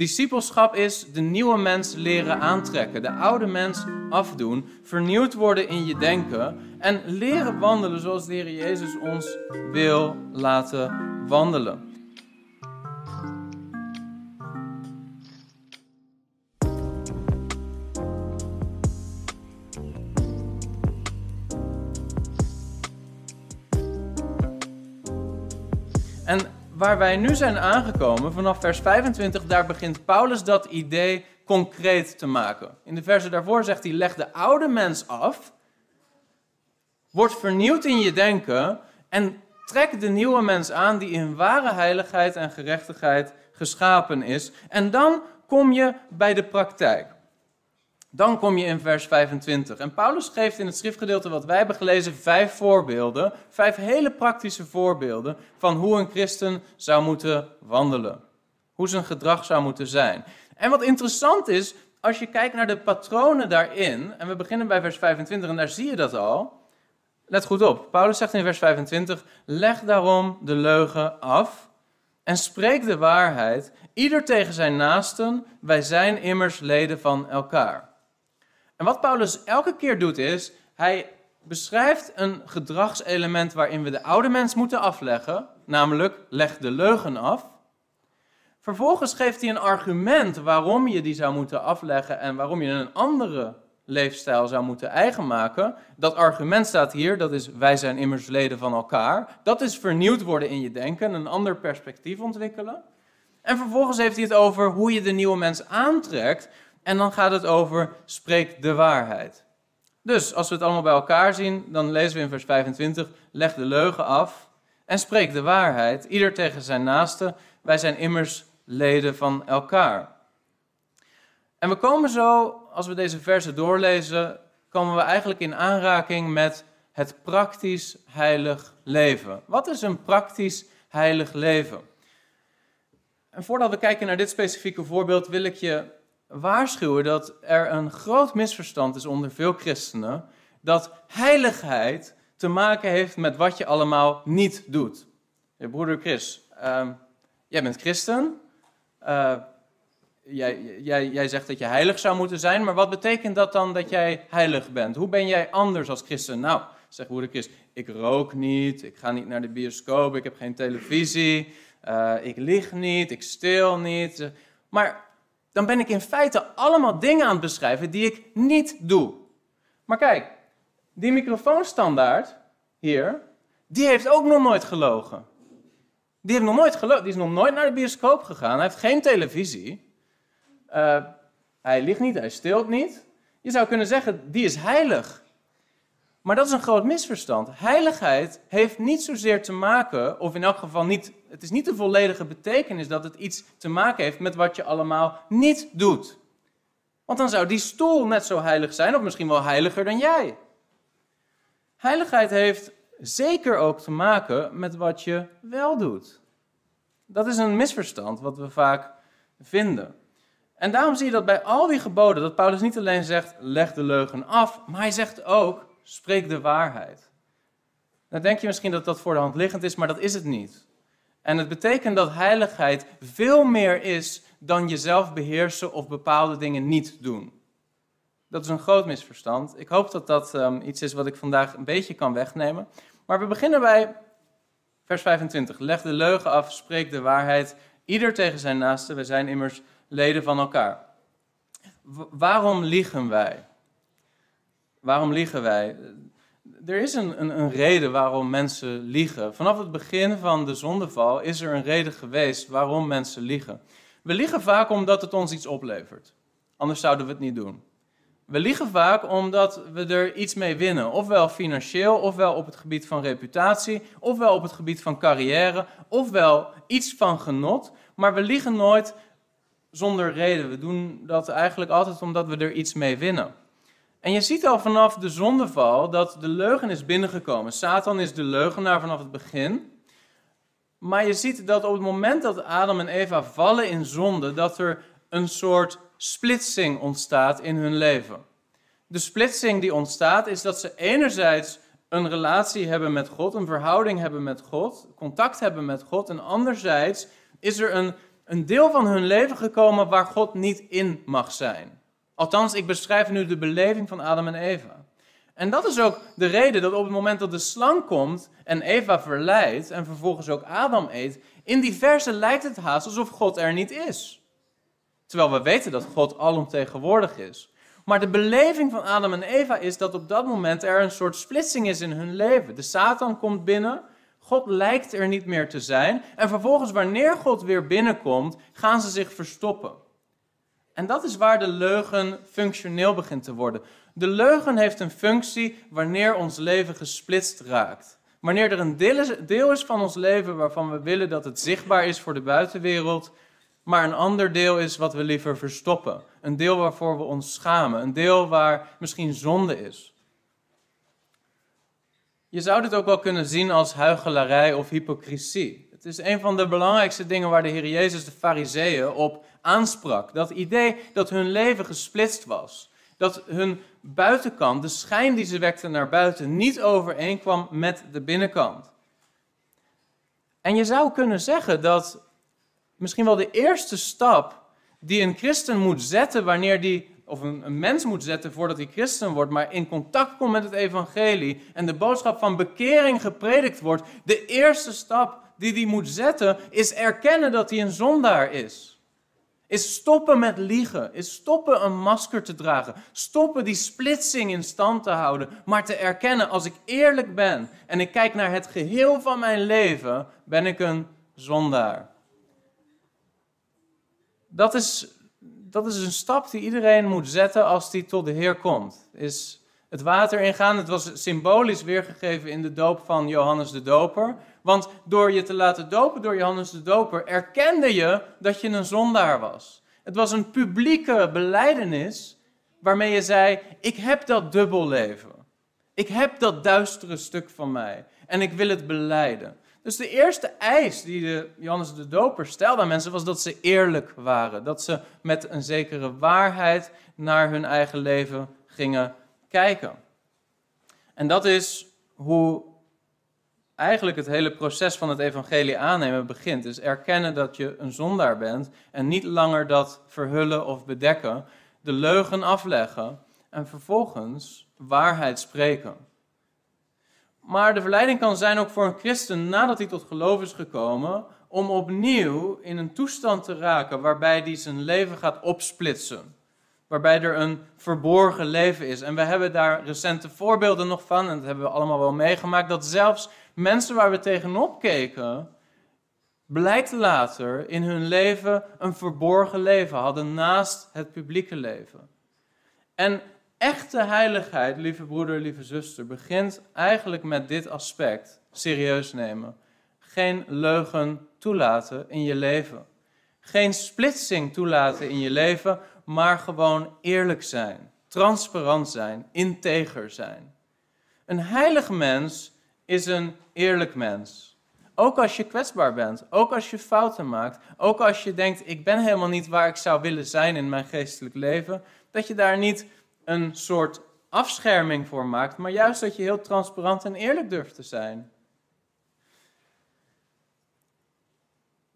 Discipelschap is de nieuwe mens leren aantrekken, de oude mens afdoen, vernieuwd worden in je denken en leren wandelen zoals de Heer Jezus ons wil laten wandelen. Waar wij nu zijn aangekomen, vanaf vers 25, daar begint Paulus dat idee concreet te maken. In de verse daarvoor zegt hij: leg de oude mens af, word vernieuwd in je denken en trek de nieuwe mens aan die in ware heiligheid en gerechtigheid geschapen is. En dan kom je bij de praktijk. Dan kom je in vers 25. En Paulus geeft in het schriftgedeelte wat wij hebben gelezen vijf voorbeelden, vijf hele praktische voorbeelden van hoe een christen zou moeten wandelen. Hoe zijn gedrag zou moeten zijn. En wat interessant is, als je kijkt naar de patronen daarin, en we beginnen bij vers 25 en daar zie je dat al. Let goed op, Paulus zegt in vers 25, leg daarom de leugen af en spreek de waarheid, ieder tegen zijn naasten, wij zijn immers leden van elkaar. En wat Paulus elke keer doet is, hij beschrijft een gedragselement waarin we de oude mens moeten afleggen, namelijk leg de leugen af. Vervolgens geeft hij een argument waarom je die zou moeten afleggen en waarom je een andere leefstijl zou moeten eigen maken. Dat argument staat hier, dat is wij zijn immers leden van elkaar. Dat is vernieuwd worden in je denken, een ander perspectief ontwikkelen. En vervolgens heeft hij het over hoe je de nieuwe mens aantrekt, en dan gaat het over spreek de waarheid. Dus als we het allemaal bij elkaar zien, dan lezen we in vers 25: leg de leugen af en spreek de waarheid, ieder tegen zijn naaste. Wij zijn immers leden van elkaar. En we komen zo, als we deze versen doorlezen, komen we eigenlijk in aanraking met het praktisch heilig leven. Wat is een praktisch heilig leven? En voordat we kijken naar dit specifieke voorbeeld, wil ik je waarschuwen dat er een groot misverstand is onder veel christenen dat heiligheid te maken heeft met wat je allemaal niet doet. Je broeder Chris, ehm, jij bent christen. Uh, jij, jij, jij zegt dat je heilig zou moeten zijn, maar wat betekent dat dan dat jij heilig bent? Hoe ben jij anders als christen? Nou, zegt broeder Chris, ik rook niet, ik ga niet naar de bioscoop, ik heb geen televisie, uh, ik lieg niet, ik steel niet. Maar dan ben ik in feite allemaal dingen aan het beschrijven die ik niet doe. Maar kijk, die microfoonstandaard hier, die heeft ook nog nooit gelogen. Die, heeft nog nooit gelogen. die is nog nooit naar de bioscoop gegaan. Hij heeft geen televisie. Uh, hij ligt niet, hij stilt niet. Je zou kunnen zeggen, die is heilig. Maar dat is een groot misverstand. Heiligheid heeft niet zozeer te maken, of in elk geval niet, het is niet de volledige betekenis dat het iets te maken heeft met wat je allemaal niet doet. Want dan zou die stoel net zo heilig zijn, of misschien wel heiliger dan jij. Heiligheid heeft zeker ook te maken met wat je wel doet. Dat is een misverstand wat we vaak vinden. En daarom zie je dat bij al die geboden, dat Paulus niet alleen zegt, leg de leugen af, maar hij zegt ook, spreek de waarheid. Dan denk je misschien dat dat voor de hand liggend is, maar dat is het niet. En het betekent dat heiligheid veel meer is dan jezelf beheersen of bepaalde dingen niet doen. Dat is een groot misverstand. Ik hoop dat dat um, iets is wat ik vandaag een beetje kan wegnemen. Maar we beginnen bij vers 25. Leg de leugen af, spreek de waarheid. Ieder tegen zijn naaste. We zijn immers leden van elkaar. waarom liegen wij? Waarom liegen wij? Er is een, een, een, reden waarom mensen liegen. Vanaf het begin van de zondeval is er een reden geweest waarom mensen liegen. We liegen vaak omdat het ons iets oplevert. Anders zouden we het niet doen. We liegen vaak omdat we er iets mee winnen. Ofwel financieel, ofwel op het gebied van reputatie, ofwel op het gebied van carrière, ofwel iets van genot. Maar we liegen nooit zonder reden. We doen dat eigenlijk altijd omdat we er iets mee winnen. En je ziet al vanaf de zondeval dat de leugen is binnengekomen. Satan is de leugenaar vanaf het begin. Maar je ziet dat op het moment dat Adam en Eva vallen in zonde, dat er een soort splitsing ontstaat in hun leven. De splitsing die ontstaat is dat ze enerzijds een relatie hebben met God, een verhouding hebben met God, contact hebben met God, en anderzijds is er een, een deel van hun leven gekomen waar God niet in mag zijn. Althans, ik beschrijf nu de beleving van Adam en Eva. En dat is ook de reden dat op het moment dat de slang komt en Eva verleidt en vervolgens ook Adam eet, in die verse lijkt het haast alsof God er niet is. Terwijl we weten dat God alomtegenwoordig is. Maar de beleving van Adam en Eva is dat op dat moment er een soort splitsing is in hun leven. De Satan komt binnen, God lijkt er niet meer te zijn. En vervolgens, wanneer God weer binnenkomt, gaan ze zich verstoppen. En dat is waar de leugen functioneel begint te worden. De leugen heeft een functie wanneer ons leven gesplitst raakt. Wanneer er een deel is van ons leven waarvan we willen dat het zichtbaar is voor de buitenwereld, maar een ander deel is wat we liever verstoppen. Een deel waarvoor we ons schamen. Een deel waar misschien zonde is. Je zou dit ook wel kunnen zien als huichelarij of hypocrisie. Het is een van de belangrijkste dingen waar de Heer Jezus de Fariseeën op aansprak. Dat idee dat hun leven gesplitst was. Dat hun buitenkant, de schijn die ze wekten naar buiten, niet overeenkwam met de binnenkant. En je zou kunnen zeggen dat misschien wel de eerste stap die een christen moet zetten wanneer die, of een, een, mens moet zetten voordat hij christen wordt, maar in contact komt met het evangelie en de boodschap van bekering gepredikt wordt, de eerste stap die hij moet zetten is erkennen dat hij een zondaar is. Is stoppen met liegen, is stoppen een masker te dragen, stoppen die splitsing in stand te houden, maar te erkennen als ik eerlijk ben en ik kijk naar het geheel van mijn leven, ben ik een zondaar dat is, dat is een stap die iedereen moet zetten als die tot de Heer komt. Is het water ingaan. Het was symbolisch weergegeven in de doop van Johannes de Doper. Want door je te laten dopen door Johannes de Doper erkende je dat je een zondaar was. Het was een publieke beleidenis waarmee je zei: Ik heb dat dubbelleven. Ik heb dat duistere stuk van mij en ik wil het beleiden. Dus de eerste eis die de Johannes de Doper stelde aan mensen was dat ze eerlijk waren. Dat ze met een zekere waarheid naar hun eigen leven gingen kijken. En dat is hoe eigenlijk het hele proces van het evangelie aannemen begint. Is erkennen dat je een zondaar bent en niet langer dat verhullen of bedekken. De leugen afleggen en vervolgens waarheid spreken. Maar de verleiding kan zijn ook voor een christen nadat hij tot geloof is gekomen, om opnieuw in een toestand te raken waarbij hij zijn leven gaat opsplitsen. Waarbij er een verborgen leven is. En we hebben daar recente voorbeelden nog van, en dat hebben we allemaal wel meegemaakt, dat zelfs mensen waar we tegenop keken, blijkt later in hun leven een verborgen leven hadden naast het publieke leven. En echte heiligheid, lieve broeder, lieve zuster, begint eigenlijk met dit aspect serieus nemen. Geen leugen toelaten in je leven. Geen splitsing toelaten in je leven, maar gewoon eerlijk zijn, transparant zijn, integer zijn. Een heilig mens is een eerlijk mens. Ook als je kwetsbaar bent, ook als je fouten maakt, ook als je denkt: ik ben helemaal niet waar ik zou willen zijn in mijn geestelijk leven, dat je daar niet een soort afscherming voor maakt, maar juist dat je heel transparant en eerlijk durft te zijn.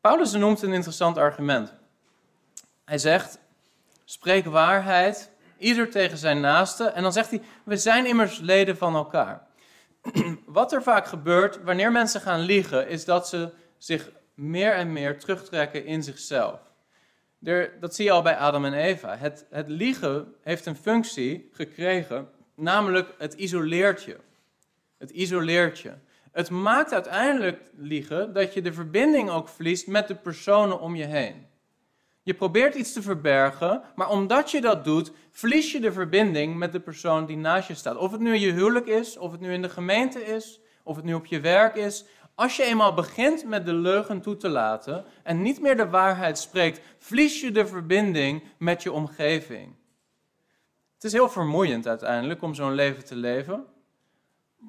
Paulus noemt een interessant argument. Hij zegt: spreek waarheid, ieder tegen zijn naaste. En dan zegt hij: we zijn immers leden van elkaar. Wat er vaak gebeurt wanneer mensen gaan liegen, is dat ze zich meer en meer terugtrekken in zichzelf dat zie je al bij Adam en Eva. Het, het liegen heeft een functie gekregen, namelijk het isoleert je. Het isoleert je. Het maakt uiteindelijk liegen dat je de verbinding ook verliest met de personen om je heen. Je probeert iets te verbergen, maar omdat je dat doet, verlies je de verbinding met de persoon die naast je staat. Of het nu in je huwelijk is, of het nu in de gemeente is, of het nu op je werk is. Als je eenmaal begint met de leugen toe te laten en niet meer de waarheid spreekt, verlies je de verbinding met je omgeving. Het is heel vermoeiend uiteindelijk om zo'n leven te leven,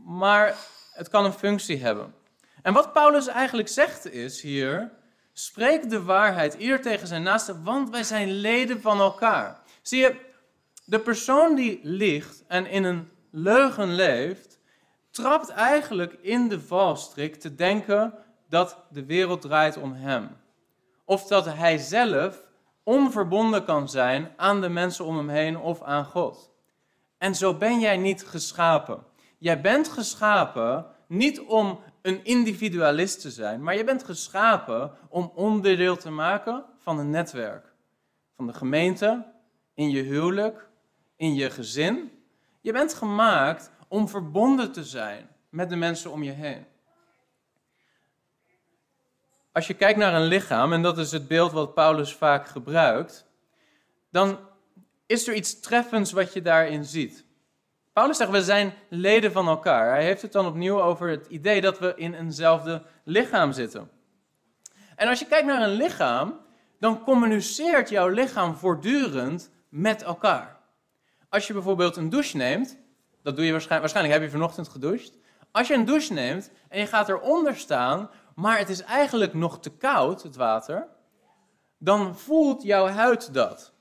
maar het kan een functie hebben. En wat Paulus eigenlijk zegt is hier: spreek de waarheid ieder tegen zijn naaste, want wij zijn leden van elkaar. Zie je, de persoon die liegt en in een leugen leeft, trapt eigenlijk in de valstrik te denken dat de wereld draait om hem. of dat hij zelf onverbonden kan zijn aan de mensen om hem heen of aan God. En zo ben jij niet geschapen. Jij bent geschapen niet om een individualist te zijn, maar je bent geschapen om onderdeel te maken van een netwerk. Van de gemeente, in je huwelijk, in je gezin. Je bent gemaakt om verbonden te zijn met de mensen om je heen. Als je kijkt naar een lichaam, en dat is het beeld wat Paulus vaak gebruikt, dan is er iets treffends wat je daarin ziet. Paulus zegt, we zijn leden van elkaar. Hij heeft het dan opnieuw over het idee dat we in eenzelfde lichaam zitten. En als je kijkt naar een lichaam, dan communiceert jouw lichaam voortdurend met elkaar. Als je bijvoorbeeld een douche neemt, dat doe je waarschijnlijk, waarschijnlijk heb je vanochtend gedoucht. Als je een douche neemt en je gaat eronder staan, maar het is eigenlijk nog te koud, het water, dan voelt jouw huid dat.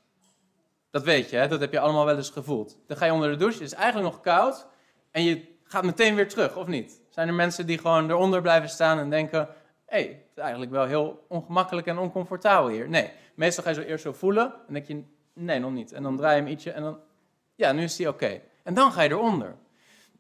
Dat weet je, hè? dat heb je allemaal wel eens gevoeld. Dan ga je onder de douche, het is eigenlijk nog koud en je gaat meteen weer terug, of niet? Zijn er mensen die gewoon eronder blijven staan en denken: hé, hey, het is eigenlijk wel heel ongemakkelijk en oncomfortabel hier? Nee, meestal ga je zo eerst zo voelen en denk je: nee, nog niet. En dan draai je hem ietsje en dan, ja, nu is die oké. En dan ga je eronder.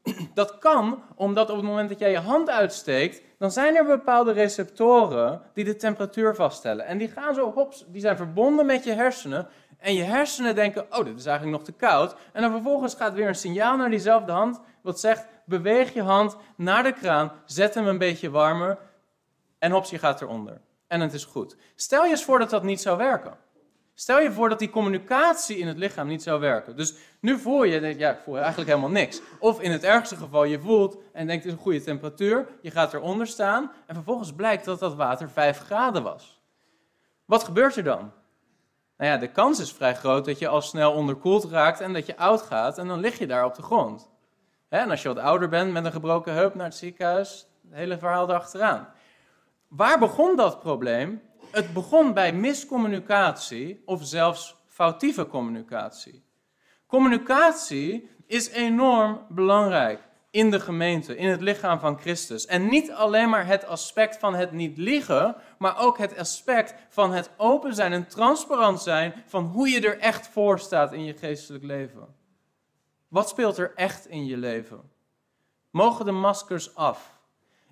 Dat kan omdat op het moment dat jij je hand uitsteekt, dan zijn er bepaalde receptoren die de temperatuur vaststellen. En die gaan zo, hops, die zijn verbonden met je hersenen. En je hersenen denken, oh, dit is eigenlijk nog te koud. En dan vervolgens gaat weer een signaal naar diezelfde hand, wat zegt, beweeg je hand naar de kraan, zet hem een beetje warmer en hops, je gaat eronder. En het is goed. Stel je eens voor dat dat niet zou werken. Stel je voor dat die communicatie in het lichaam niet zou werken. Dus nu voel je, ja, ik voel eigenlijk helemaal niks. Of in het ergste geval, je voelt en denkt, is een goede temperatuur. Je gaat eronder staan en vervolgens blijkt dat dat water 5 graden was. Wat gebeurt er dan? Nou ja, de kans is vrij groot dat je al snel onderkoeld raakt en dat je oud gaat en dan lig je daar op de grond. En als je wat ouder bent met een gebroken heup naar het ziekenhuis, het hele verhaal erachteraan. Waar begon dat probleem? Het begon bij miscommunicatie of zelfs foutieve communicatie. Communicatie is enorm belangrijk in de gemeente, in het lichaam van Christus. En niet alleen maar het aspect van het niet liegen, maar ook het aspect van het open zijn en transparant zijn van hoe je er echt voor staat in je geestelijk leven. Wat speelt er echt in je leven? Mogen de maskers af?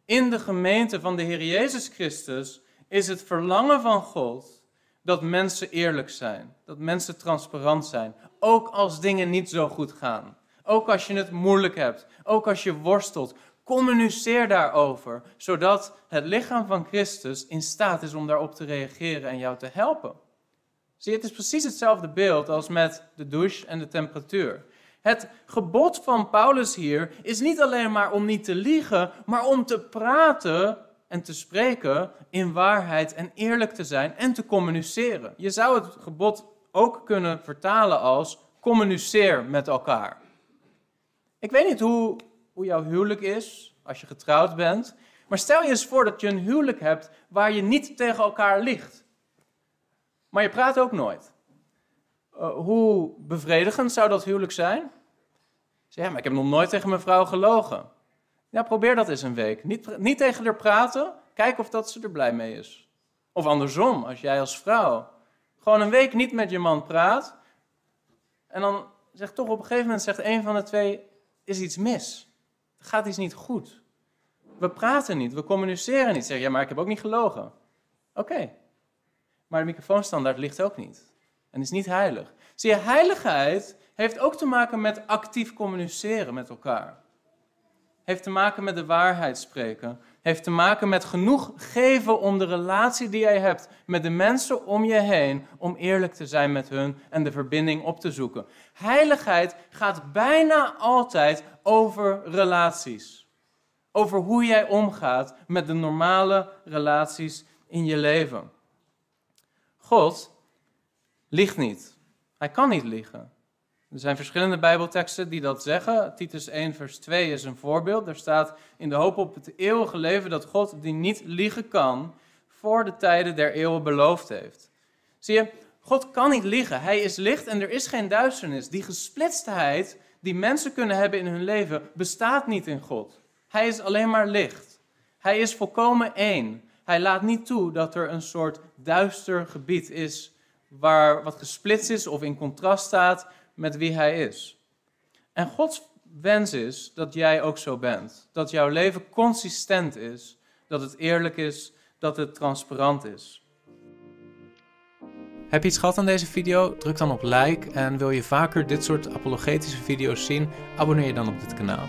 In de gemeente van de Heer Jezus Christus is het verlangen van God dat mensen eerlijk zijn, dat mensen transparant zijn, ook als dingen niet zo goed gaan. Ook als je het moeilijk hebt, ook als je worstelt, communiceer daarover, zodat het lichaam van Christus in staat is om daarop te reageren en jou te helpen. Zie, het is precies hetzelfde beeld als met de douche en de temperatuur. Het gebod van Paulus hier is niet alleen maar om niet te liegen, maar om te praten en te spreken in waarheid en eerlijk te zijn en te communiceren. Je zou het gebod ook kunnen vertalen als communiceer met elkaar. Ik weet niet hoe, hoe jouw huwelijk is als je getrouwd bent, maar stel je eens voor dat je een huwelijk hebt waar je niet tegen elkaar ligt. Maar je praat ook nooit. Uh, hoe bevredigend zou dat huwelijk zijn? Zeg, ja, maar ik heb nog nooit tegen mijn vrouw gelogen. Ja, probeer dat eens een week. Niet, niet tegen haar praten, kijk of dat ze er blij mee is. Of andersom, als jij als vrouw gewoon een week niet met je man praat. En dan zegt toch op een gegeven moment zegt een van de twee, is iets mis. Er gaat iets niet goed. We praten niet, we communiceren niet. Zeg ja, maar ik heb ook niet gelogen. Oké. Maar de microfoonstandaard ligt ook niet. En is niet heilig. Zie je, heiligheid heeft ook te maken met actief communiceren met elkaar heeft te maken met de waarheid spreken. Heeft te maken met genoeg geven om de relatie die jij hebt met de mensen om je heen, om eerlijk te zijn met hun en de verbinding op te zoeken. Heiligheid gaat bijna altijd over relaties. Over hoe jij omgaat met de normale relaties in je leven. God ligt niet. Hij kan niet liegen. Er zijn verschillende Bijbelteksten die dat zeggen. Titus 1, vers 2 is een voorbeeld. Daar staat: In de hoop op het eeuwige leven dat God, die niet liegen kan, voor de tijden der eeuwen beloofd heeft. Zie je, God kan niet liegen. Hij is licht en er is geen duisternis. Die gesplitstheid die mensen kunnen hebben in hun leven bestaat niet in God. Hij is alleen maar licht. Hij is volkomen één. Hij laat niet toe dat er een soort duister gebied is waar wat gesplitst is of in contrast staat met wie hij is. En Gods wens is dat jij ook zo bent. Dat jouw leven consistent is, dat het eerlijk is, dat het transparant is. Heb je iets gehad aan deze video? Druk dan op like en wil je vaker dit soort apologetische video's zien? Abonneer je dan op dit kanaal.